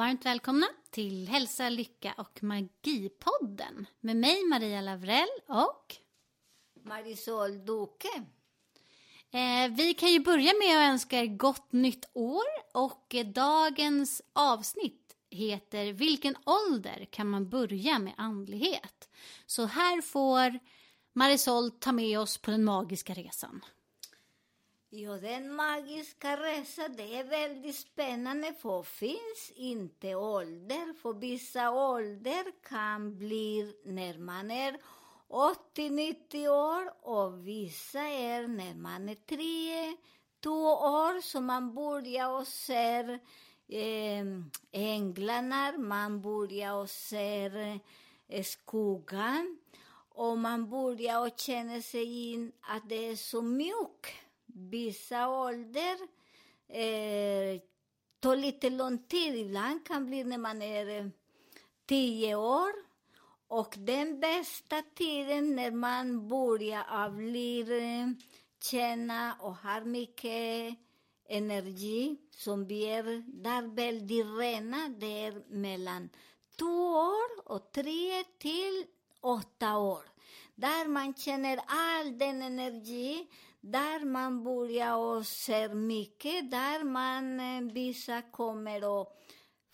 Varmt välkomna till Hälsa, Lycka och Magipodden med mig Maria Lavrell och Marisol Duque. eh, vi kan ju börja med att önska er gott nytt år och dagens avsnitt heter Vilken ålder kan man börja med andlighet? Så här får Marisol ta med oss på den magiska resan. Ja, den magiska resan, det är väldigt spännande för finns inte ålder. För vissa ålder kan bli när man är 80-90 år och vissa är när man är 3 2 år så man börjar och ser eh, änglarna, man börjar och ser eh, skuggan och man börjar och känner sig in att det är så mjukt. Vissa ålder eh, tar lite lång tid. Ibland kan bli när man är eh, tio år. Och den bästa tiden när man börjar av eh, känna och har mycket energi som vi är där väldigt rena, det är mellan två år och tre till åtta år. Där man känner all den energi, där man börjar och ser mycket, där man eh, vissa kommer och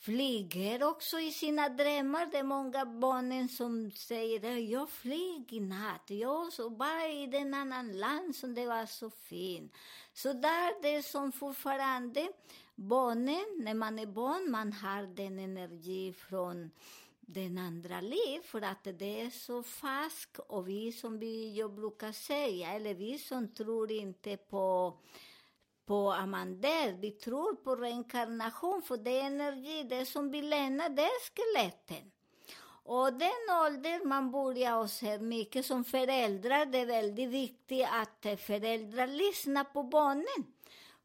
flyger också i sina drömmar. Det är många barnen som säger jag flög i natt, jag så bara i den annan land som det var så fint. Så där det är som fortfarande barnen, när man är barn, man har den energi från den andra liv för att det är så fast och vi som vi, jag brukar säga, eller vi som tror inte på på Amander, vi tror på reinkarnation för det är energi, det som vi lämnar, det är skeletten. Och den ålder man börjar och se mycket som föräldrar, det är väldigt viktigt att föräldrar lyssnar på barnen.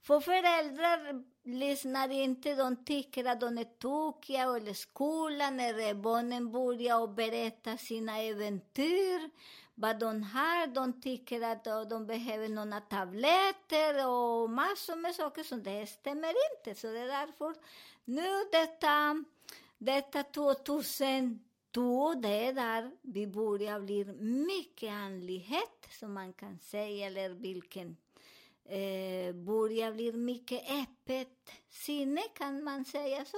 För föräldrar lyssnar inte, de tycker att de är tokiga, eller skolan, när barnen börjar och berätta sina äventyr, vad de har, de tycker att de behöver några tabletter och massor med saker så det stämmer inte. Så det är därför nu detta, detta 2002, det är där vi börjar bli mycket andlighet, som man kan säga, eller vilken eh, börjar bli mycket öppet sinne, kan man säga så.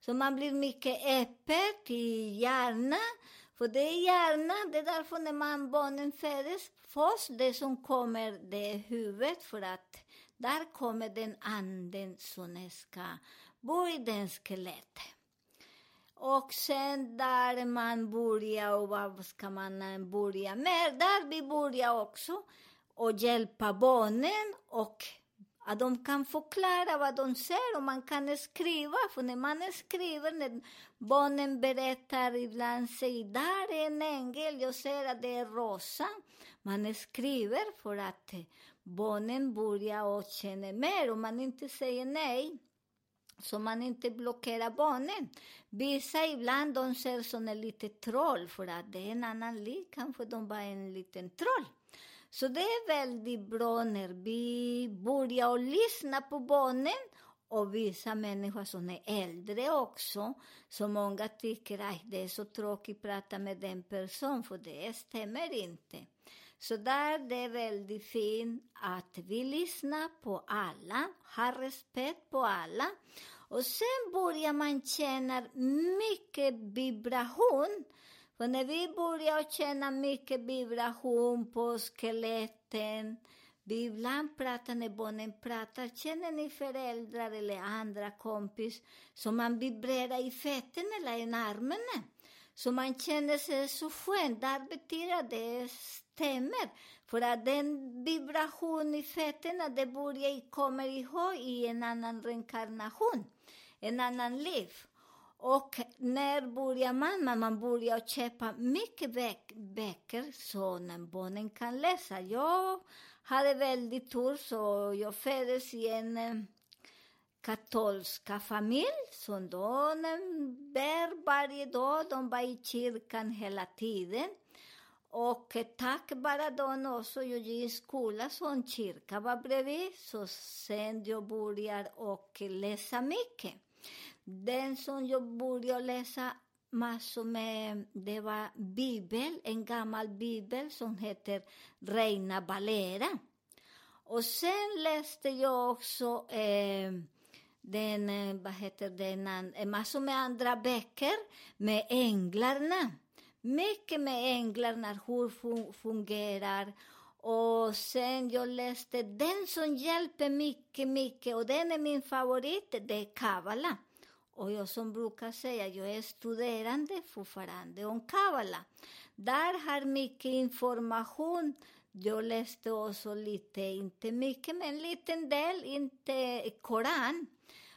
Så man blir mycket öppet i hjärnan, för det är hjärnan, det är därför när man, barnen föds, först det som kommer det är huvudet, för att där kommer den anden som ska bo i den skelettet. Och sen där man börjar, och vad ska man börja med? Där vi börjar också och hjälpa barnen och att de kan förklara vad de ser och man kan skriva. För när man skriver, när barnen berättar ibland, säger där är en ängel, jag ser att det är rosa. Man skriver för att barnen börjar och känner mer och man inte säger nej. Så man inte blockerar barnen. Vissa ibland de ser som en liten troll för att det är en annan liv, kanske de bara är en liten troll. Så det är väldigt bra när vi börjar lyssna på barnen och vissa människor som är äldre också, så många tycker att det är så tråkigt att prata med den personen, för det stämmer inte. Så där det är väldigt fint att vi lyssnar på alla, har respekt på alla. Och sen börjar man känna mycket vibration för när vi börjar känna mycket vibration på skeletten, Vi ibland pratar när barnen pratar. Känner ni föräldrar eller andra kompis som man vibrerar i fötterna eller i armarna? Så man känner sig så skön. Där betyder det stämmer. För att den vibration i fötterna, det börjar komma ihåg i en annan reinkarnation, en annan liv. Och när börjar man? Man börjar köpa mycket böcker så när barnen kan läsa. Jag hade väldigt tur, så jag föddes i en eh, katolska familj. Så de bär varje dag, de var i kyrkan hela tiden. Och tack vare dem också, jag gick i skola, så en kyrka var bredvid. Så sen jag började och läsa mycket. Den som jag började läsa massor med, det var bibel, en gammal bibel som heter Reina Valera. Och sen läste jag också eh, den, vad heter den, eh, massor med andra böcker med änglarna. Mycket med änglarna, hur fun fungerar. Och sen jag läste den som hjälper mycket, mycket, och den är min favorit, det är Kavala. Och jag som brukar säga, jag är studerande fortfarande om Kabbala. Där har mycket information. Jag läste också lite, inte mycket, men en liten del, inte Koran.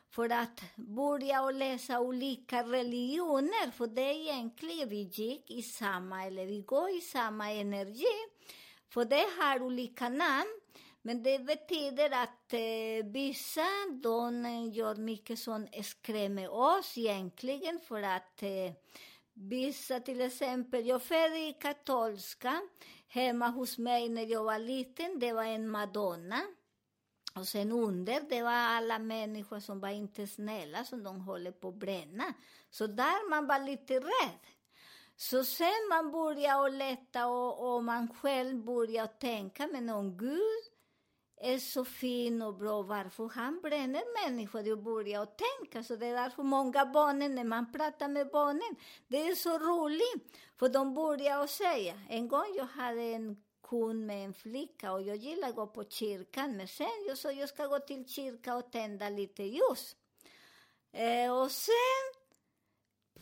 För att börja och läsa olika religioner, för det är egentligen vi gick i samma, eller vi går i samma energi. För det har olika namn. Men det betyder att eh, vissa de gör mycket som skrämmer oss egentligen för att eh, vissa till exempel, jag föddes i katolska, hemma hos mig när jag var liten, det var en madonna. Och sen under, det var alla människor som var inte snälla, som de håller på att bränna. Så där man var lite rädd. Så sen man började och leta och, och man själv började tänka, men om Gud är så fin och bra, varför han bränner människor? Jag börjar tänka, så det är därför många barnen, när man pratar med barnen, det är så roligt, för de börjar att säga, en gång jag hade en kund med en flicka och jag gillar att gå på kyrkan, men sen jag sa jag ska gå till kyrkan och tända lite ljus. Eh, och sen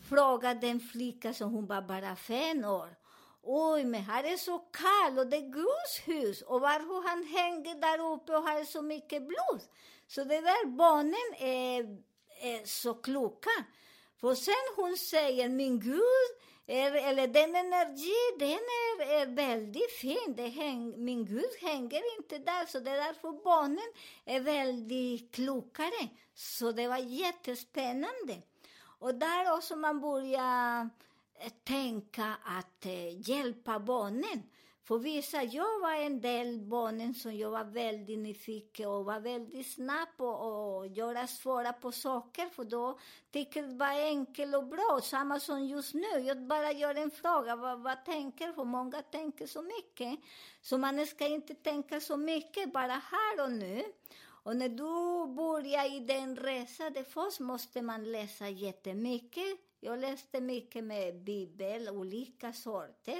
frågade en flicka som hon var bara fem år, Oj, men här är så kallt och det är Guds hus. Och varför han hänger där uppe och har så mycket blod? Så det där barnen är, är så kloka. För sen hon säger, min Gud, är, eller den energi, den är, är väldigt fin. Det häng, min Gud hänger inte där, så det är därför barnen är väldigt klokare. Så det var jättespännande. Och där också man börjar tänka att eh, hjälpa barnen. För vissa, jag var en del barnen som jag var väldigt nyfiken och var väldigt snabb och, och göra svåra på saker, för då tycker det var enkelt och bra. Samma som just nu, jag bara gör en fråga, vad, vad tänker För många tänker så mycket. Så man ska inte tänka så mycket, bara här och nu. Och när du börjar i den resan, det först måste man läsa jättemycket jag läste mycket med Bibel, olika sorter.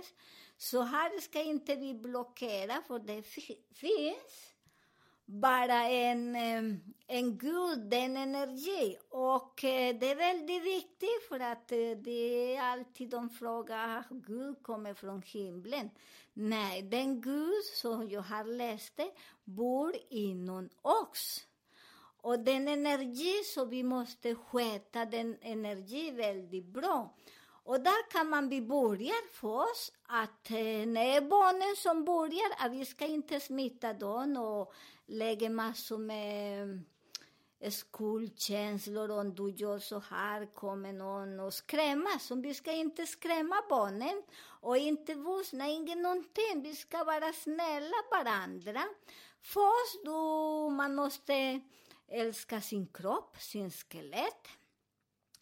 Så här ska inte vi blockera, för det finns bara en, en Gud, en energi. Och eh, det är väldigt viktigt, för att eh, det är alltid de frågar, ah, Gud kommer från himlen. Nej, den Gud som jag har läst bor inom oss. Och den energi som vi måste sköta, den energi väldigt bra. Och där kan man vi börjar för oss att eh, när barnen som börjar, att vi ska inte smitta dem och lägga massor med eh, skuldkänslor, om du gör så här kommer någon och skrämma. Så vi ska inte skrämma barnen och inte vuxna, ingen någonting. Vi ska vara snälla varandra. Först då man måste älskar sin kropp, sin skelett.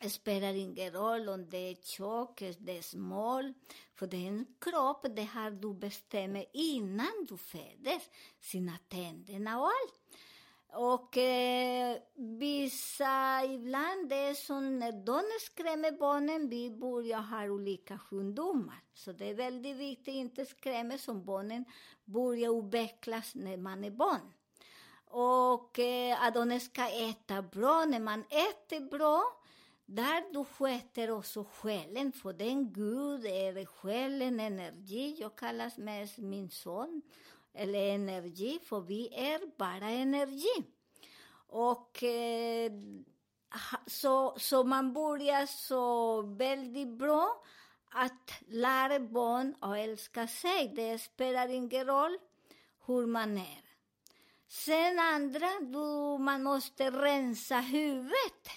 Det spelar ingen roll om det är tjockt, det är smal, för det är en kropp, det har du bestämt innan du föddes, sina tänderna och allt. Och eh, vissa, ibland det är som när de skrämmer barnen, vi börjar ha olika sjukdomar. Så det är väldigt viktigt att inte skrämma som barnen börjar utvecklas när man är barn. Och eh, att de ska äta bra. När man äter bra, där du sköter också själen, för den Gud är själen, energi. Jag kallas mest min son eller energi, för vi är bara energi. Och eh, så, så man börjar så väldigt bra att lära barn att älska sig. Det spelar ingen roll hur man är. Sen andra, du, man måste rensa huvudet.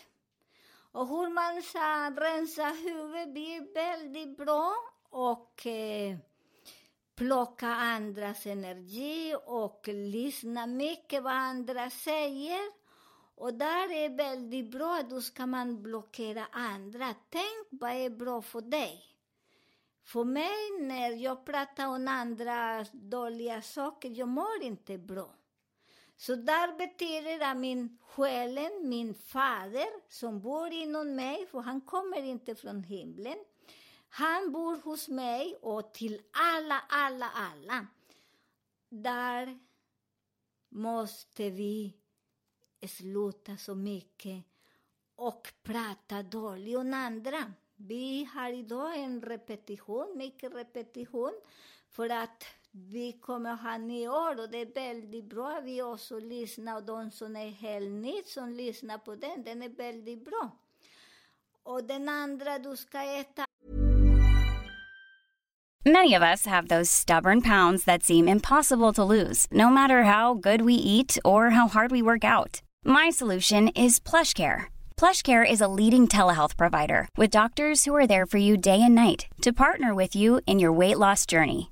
Och hur man ska rensa huvudet blir väldigt bra och eh, plocka andras energi och lyssna mycket vad andra säger. Och där är väldigt bra, då ska man blockera andra. Tänk vad är bra för dig. För mig, när jag pratar om andra dåliga saker, jag mår inte bra. Så där betyder det att min själen, min fader, som bor inom mig, för han kommer inte från himlen, han bor hos mig och till alla, alla, alla. Där måste vi sluta så mycket och prata dåligt om andra. Vi har idag en repetition, mycket repetition, för att vi kommer ha nyår och det är väldigt bra vi också lyssnar och de som är helt nytt som lyssnar på den, den är väldigt bra. Och den andra du ska äta Many of us have those stubborn pounds that seem impossible to lose, no matter how good we eat or how hard we work out. My solution is plush PlushCare. PlushCare is a leading telehealth provider with doctors who are there for you day and night to partner with you in your weight loss journey.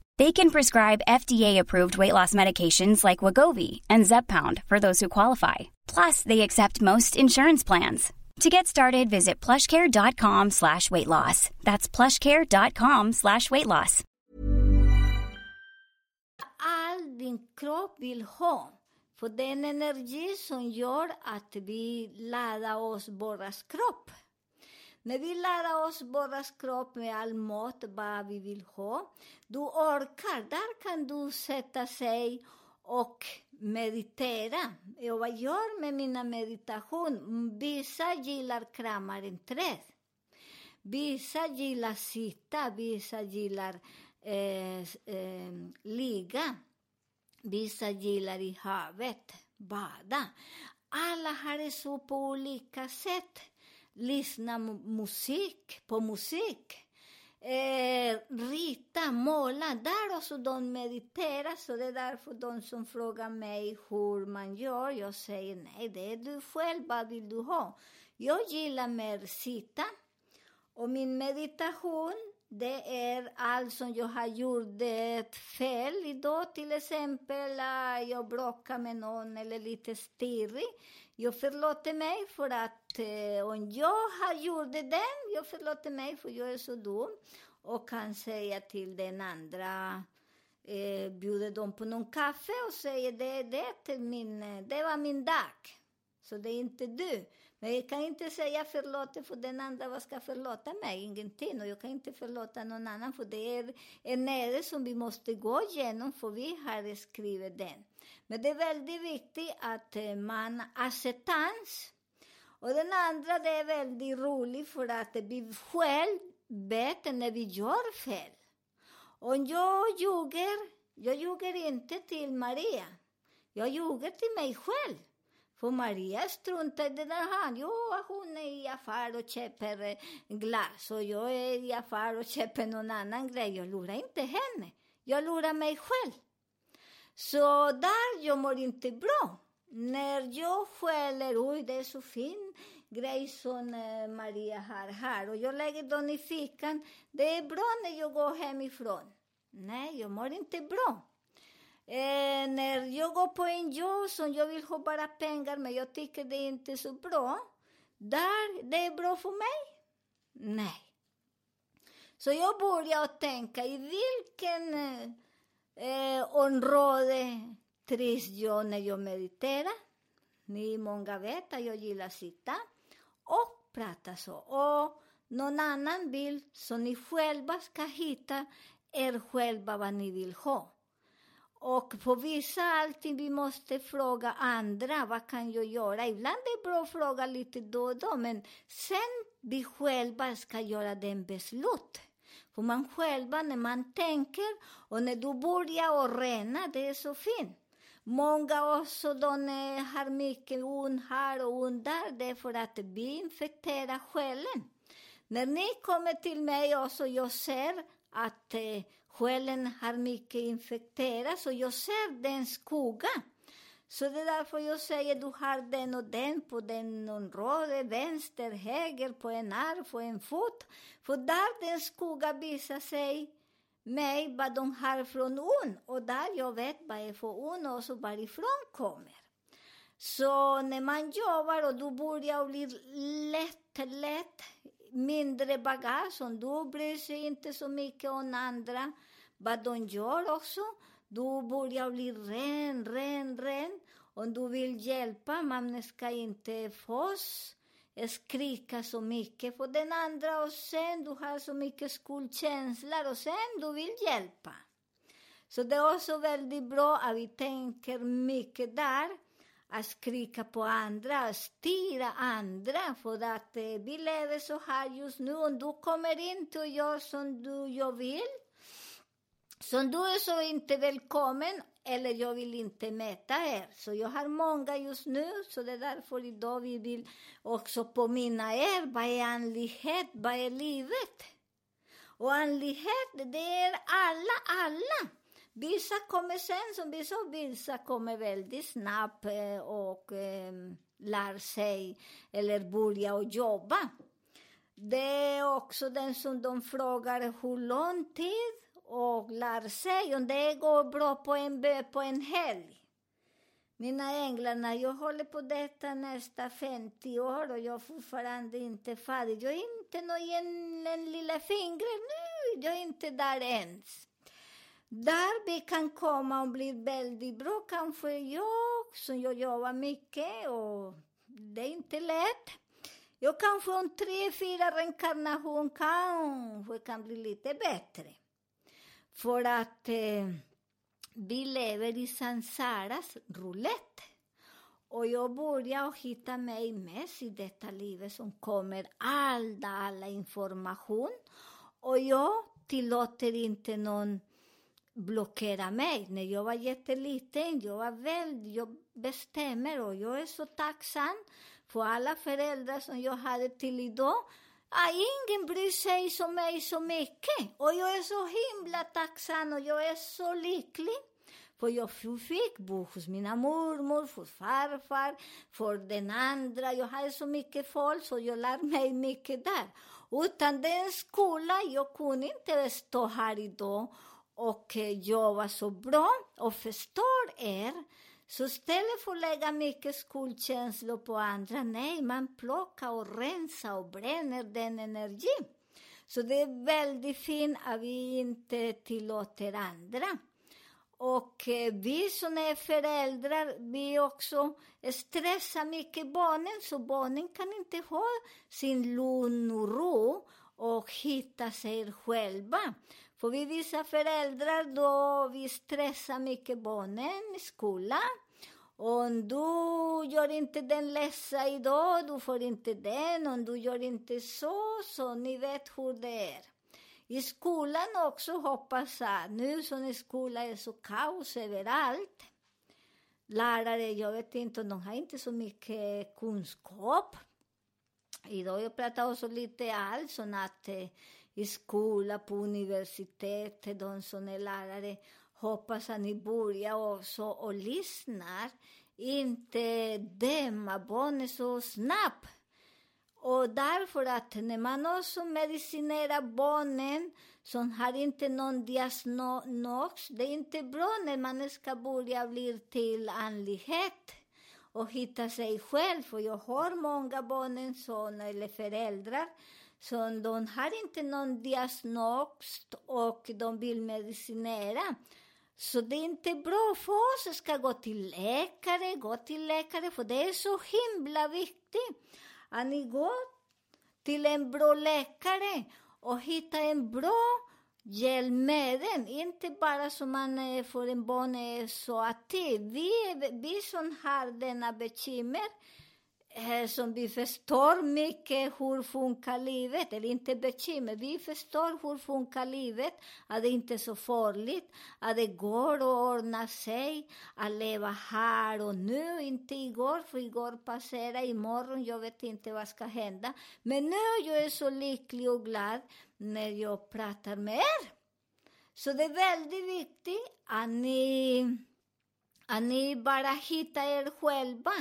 They can prescribe FDA-approved weight loss medications like Wagovi and Zepbound for those who qualify. Plus, they accept most insurance plans. To get started, visit plushcare.com slash weight loss. That's plushcare.com slash weight loss. All din. För den energi som gör att vi. När vi laddar oss våras kropp med all mat, vad vi vill ha, du orkar, där kan du sätta sig och meditera. Och vad gör med mina meditation? Vissa gillar kramar en träd. Vissa gillar sitta, vissa gillar eh, eh, ligga. Vissa gillar i havet, bada. Alla har det så på olika sätt. Lyssna musik, på musik. Eh, rita, måla, där också de mediterar. Så det är därför de som frågar mig hur man gör, jag säger nej, det är du själv, vad vill du ha? Jag gillar mer sitta. Och min meditation, det är allt som jag har gjort ett fel idag, till exempel jag bråkar med någon eller lite stirrig. Jag förlåter mig för att eh, om jag har gjort det, jag förlåter mig för jag är så dum och kan säga till den andra, eh, bjuder dem på någon kaffe och säger det, det, min, det var min dag, så det är inte du. Men jag kan inte säga förlåt för den andra, vad ska förlåta mig? Ingenting. Och jag kan inte förlåta någon annan, för det är en ära som vi måste gå igenom, för vi har skrivit den. Men det är väldigt viktigt att eh, man acceptans. Och den andra, det är väldigt roligt för att vi själv vet när vi gör fel. Om jag ljuger, jag ljuger inte till Maria. Jag ljuger till mig själv. För Maria struntar i det där han. Jo, hon är i affär och köper eh, glass och jag är i affär och köper någon annan grej. Jag lurar inte henne. Jag lurar mig själv. Så där, jag mår inte bra. när jag skäller, oj det är så fin grej som eh, Maria har här och jag lägger den i fickan, det är bra när jag går hemifrån. Nej, jag mår inte bra. Eh, när jag går på en jobb som jag vill ha bara pengar, men jag tycker det är inte så bra, där det är bra för mig? Nej. Så jag börjar tänka, i vilken eh, eh, område trivs jag när jag mediterar? Ni många vet att jag gillar att sitta och prata så. Och någon annan bild så ni själva ska hitta er själva vad ni vill ha. Och på vissa allting vi måste fråga andra, vad kan jag göra? Ibland är det bra att fråga lite då och då, men sen vi själva ska göra den beslut. För man själva, när man tänker och när du börjar att rena, det är så fint. Många också de har mycket ont här och ont där, det är för att vi infekterar själen. När ni kommer till mig också, jag ser att eh, själen har mycket infekterat, så jag ser den skugga. Så det är därför jag säger du har den och den på den område, vänster, höger, på en arm, på en fot. För där den skugga visar sig mig vad de har från on och där jag vet vad är för on och så varifrån kommer. Så när man jobbar och du börjar bli lätt, lätt, mindre bagage, och du bryr sig inte så mycket om andra, vad de gör också, du börjar bli ren, ren, ren. Om du vill hjälpa, man ska inte fås skrika så mycket på den andra och sen du har så mycket skuldkänslor och sen du vill hjälpa. Så det är också väldigt bra att vi tänker mycket där, att skrika på andra, att styra andra, för att eh, vi lever så här just nu. Om du kommer inte och gör som du, jag vill, så du är så inte välkommen eller jag vill inte mäta er. Så jag har många just nu, så det är därför idag vi vill också påminna er, vad är andlighet, vad är livet? Och andlighet, det är alla, alla. Vissa kommer sen, som vi sa, vissa kommer väldigt snabbt eh, och eh, lär sig eller börjar och jobba. Det är också den som de frågar hur lång tid och lär sig om det går bra på en, på en helg. Mina änglar, jag håller på detta nästa 50 år och jag är fortfarande inte färdig. Jag är inte någon en lilla fingret nu, jag är inte där ens. Där vi kan komma och bli väldigt bra, kanske jag, som jag jobbar mycket och det är inte lätt. Jag kanske om tre, fyra reinkarnation kanske kan bli lite bättre. För att eh, vi lever i sansaras roulette. Och jag börjar hitta mig mest i detta livet som kommer all, alla information. Och jag tillåter inte någon blockera mig. När jag var jätteliten, jag var väldigt, jag bestämmer och jag är så tacksam för alla föräldrar som jag hade till idag Ah, ingen bryr sig som mig så mycket. Och jag är så himla tacksam och jag är så lycklig. För jag fick bo hos mina mormor, hos farfar, för den andra. Jag hade så mycket folk så jag lär mig mycket där. Utan den skolan, jag kunde inte stå här idag och eh, jobba så bra. Och förstår er, så istället för att lägga mycket skuldkänslor på andra, nej, man plockar och rensar och bränner den energin. Så det är väldigt fint att vi inte tillåter andra. Och eh, vi som är föräldrar, vi också eh, stressar mycket barnen, så barnen kan inte ha sin lugn och ro och hitta sig själva. För vi vissa föräldrar då vi stressar mycket barnen i skolan. Om du gör inte den läsa idag, du får inte den. Om du gör inte så, så ni vet hur det är. I skolan också hoppas jag, nu som skolan är så kaos överallt. Lärare, jag vet inte, de har inte så mycket kunskap. Idag jag pratar också lite alls så att eh, i skola, på universitetet, de som är lärare, hoppas att ni börjar också och lyssnar inte döma barnet så snabbt. Och därför att när man också medicinerar barnen som har inte någon diagnos, det är inte bra när man ska börja bli till andlighet och hitta sig själv. För jag har många barn eller föräldrar så de har inte någon diagnos och de vill medicinera. Så det är inte bra för oss. Att ska gå till läkare, gå till läkare, för det är så himla viktigt. Att ni går till en bra läkare och hittar en bra hjälpmedel, inte bara som man eh, får en barn är så att vi, vi som har denna bekymmer, Eh, som vi förstår mycket hur funkar livet, eller inte bekymmer, vi förstår hur funkar livet, att det inte är så farligt, att det går att ordna sig, att leva här och nu, inte igår, för igår passerar, imorgon, jag vet inte vad ska hända. Men nu jag är så lycklig och glad när jag pratar med er. Så det är väldigt viktigt att ni, att ni bara hittar er själva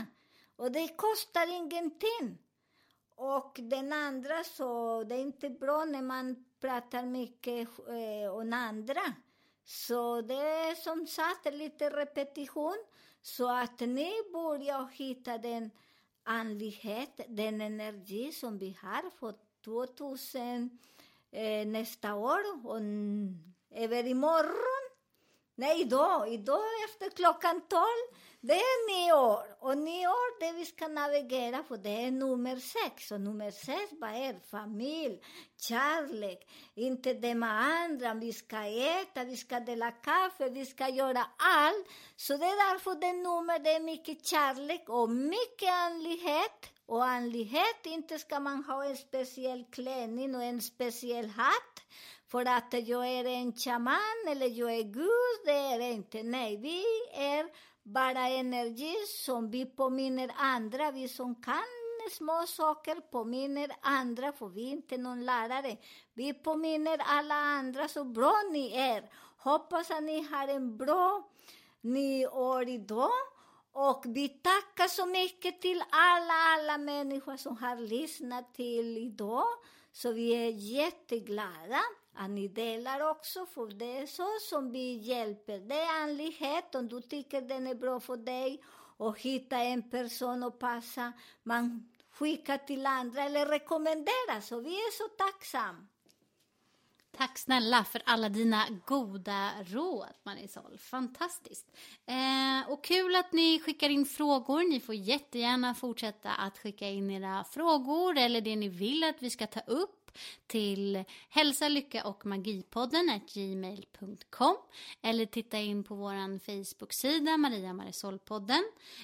och det kostar ingenting. Och den andra så, det är inte bra när man pratar mycket eh, om andra. Så det är som sagt lite repetition, så att ni börjar hitta den andlighet, den energi som vi har för 2000 eh, nästa år och över imorgon. Nej, idag, idag efter klockan tolv det är nyår och nyår det vi ska navigera på det är nummer sex och nummer sex vad är familj, kärlek, inte det med andra, vi ska äta, vi ska dela kaffe, vi ska göra allt. Så det är därför det nummer det är mycket kärlek och mycket andlighet. Och andlighet, inte ska man ha en speciell klänning och en speciell hatt för att jag är en shaman eller jag är Gud, det är inte. Nej, vi är bara energi som vi påminner andra, vi som kan små saker påminner andra, för vi är inte någon lärare. Vi påminner alla andra så bra ni är. Hoppas att ni har en bra nyår idag. Och vi tackar så mycket till alla, alla människor som har lyssnat till idag. Så vi är jätteglada att ni delar också, för det är så som vi hjälper. Det är andlighet, om du tycker den är bra för dig och hitta en person och passa, man skickar till andra eller rekommenderar, så vi är så tacksamma. Tack snälla för alla dina goda råd, Marisol. Fantastiskt. Eh, och kul att ni skickar in frågor. Ni får jättegärna fortsätta att skicka in era frågor eller det ni vill att vi ska ta upp till hälsa, lycka och magipodden gmail.com eller titta in på vår Facebook-sida Maria Marisol-podden.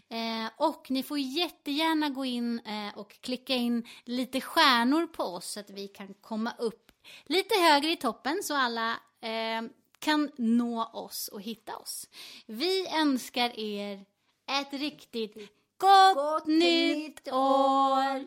Eh, och ni får jättegärna gå in eh, och klicka in lite stjärnor på oss så att vi kan komma upp lite högre i toppen så alla eh, kan nå oss och hitta oss. Vi önskar er ett riktigt gott, gott nytt år!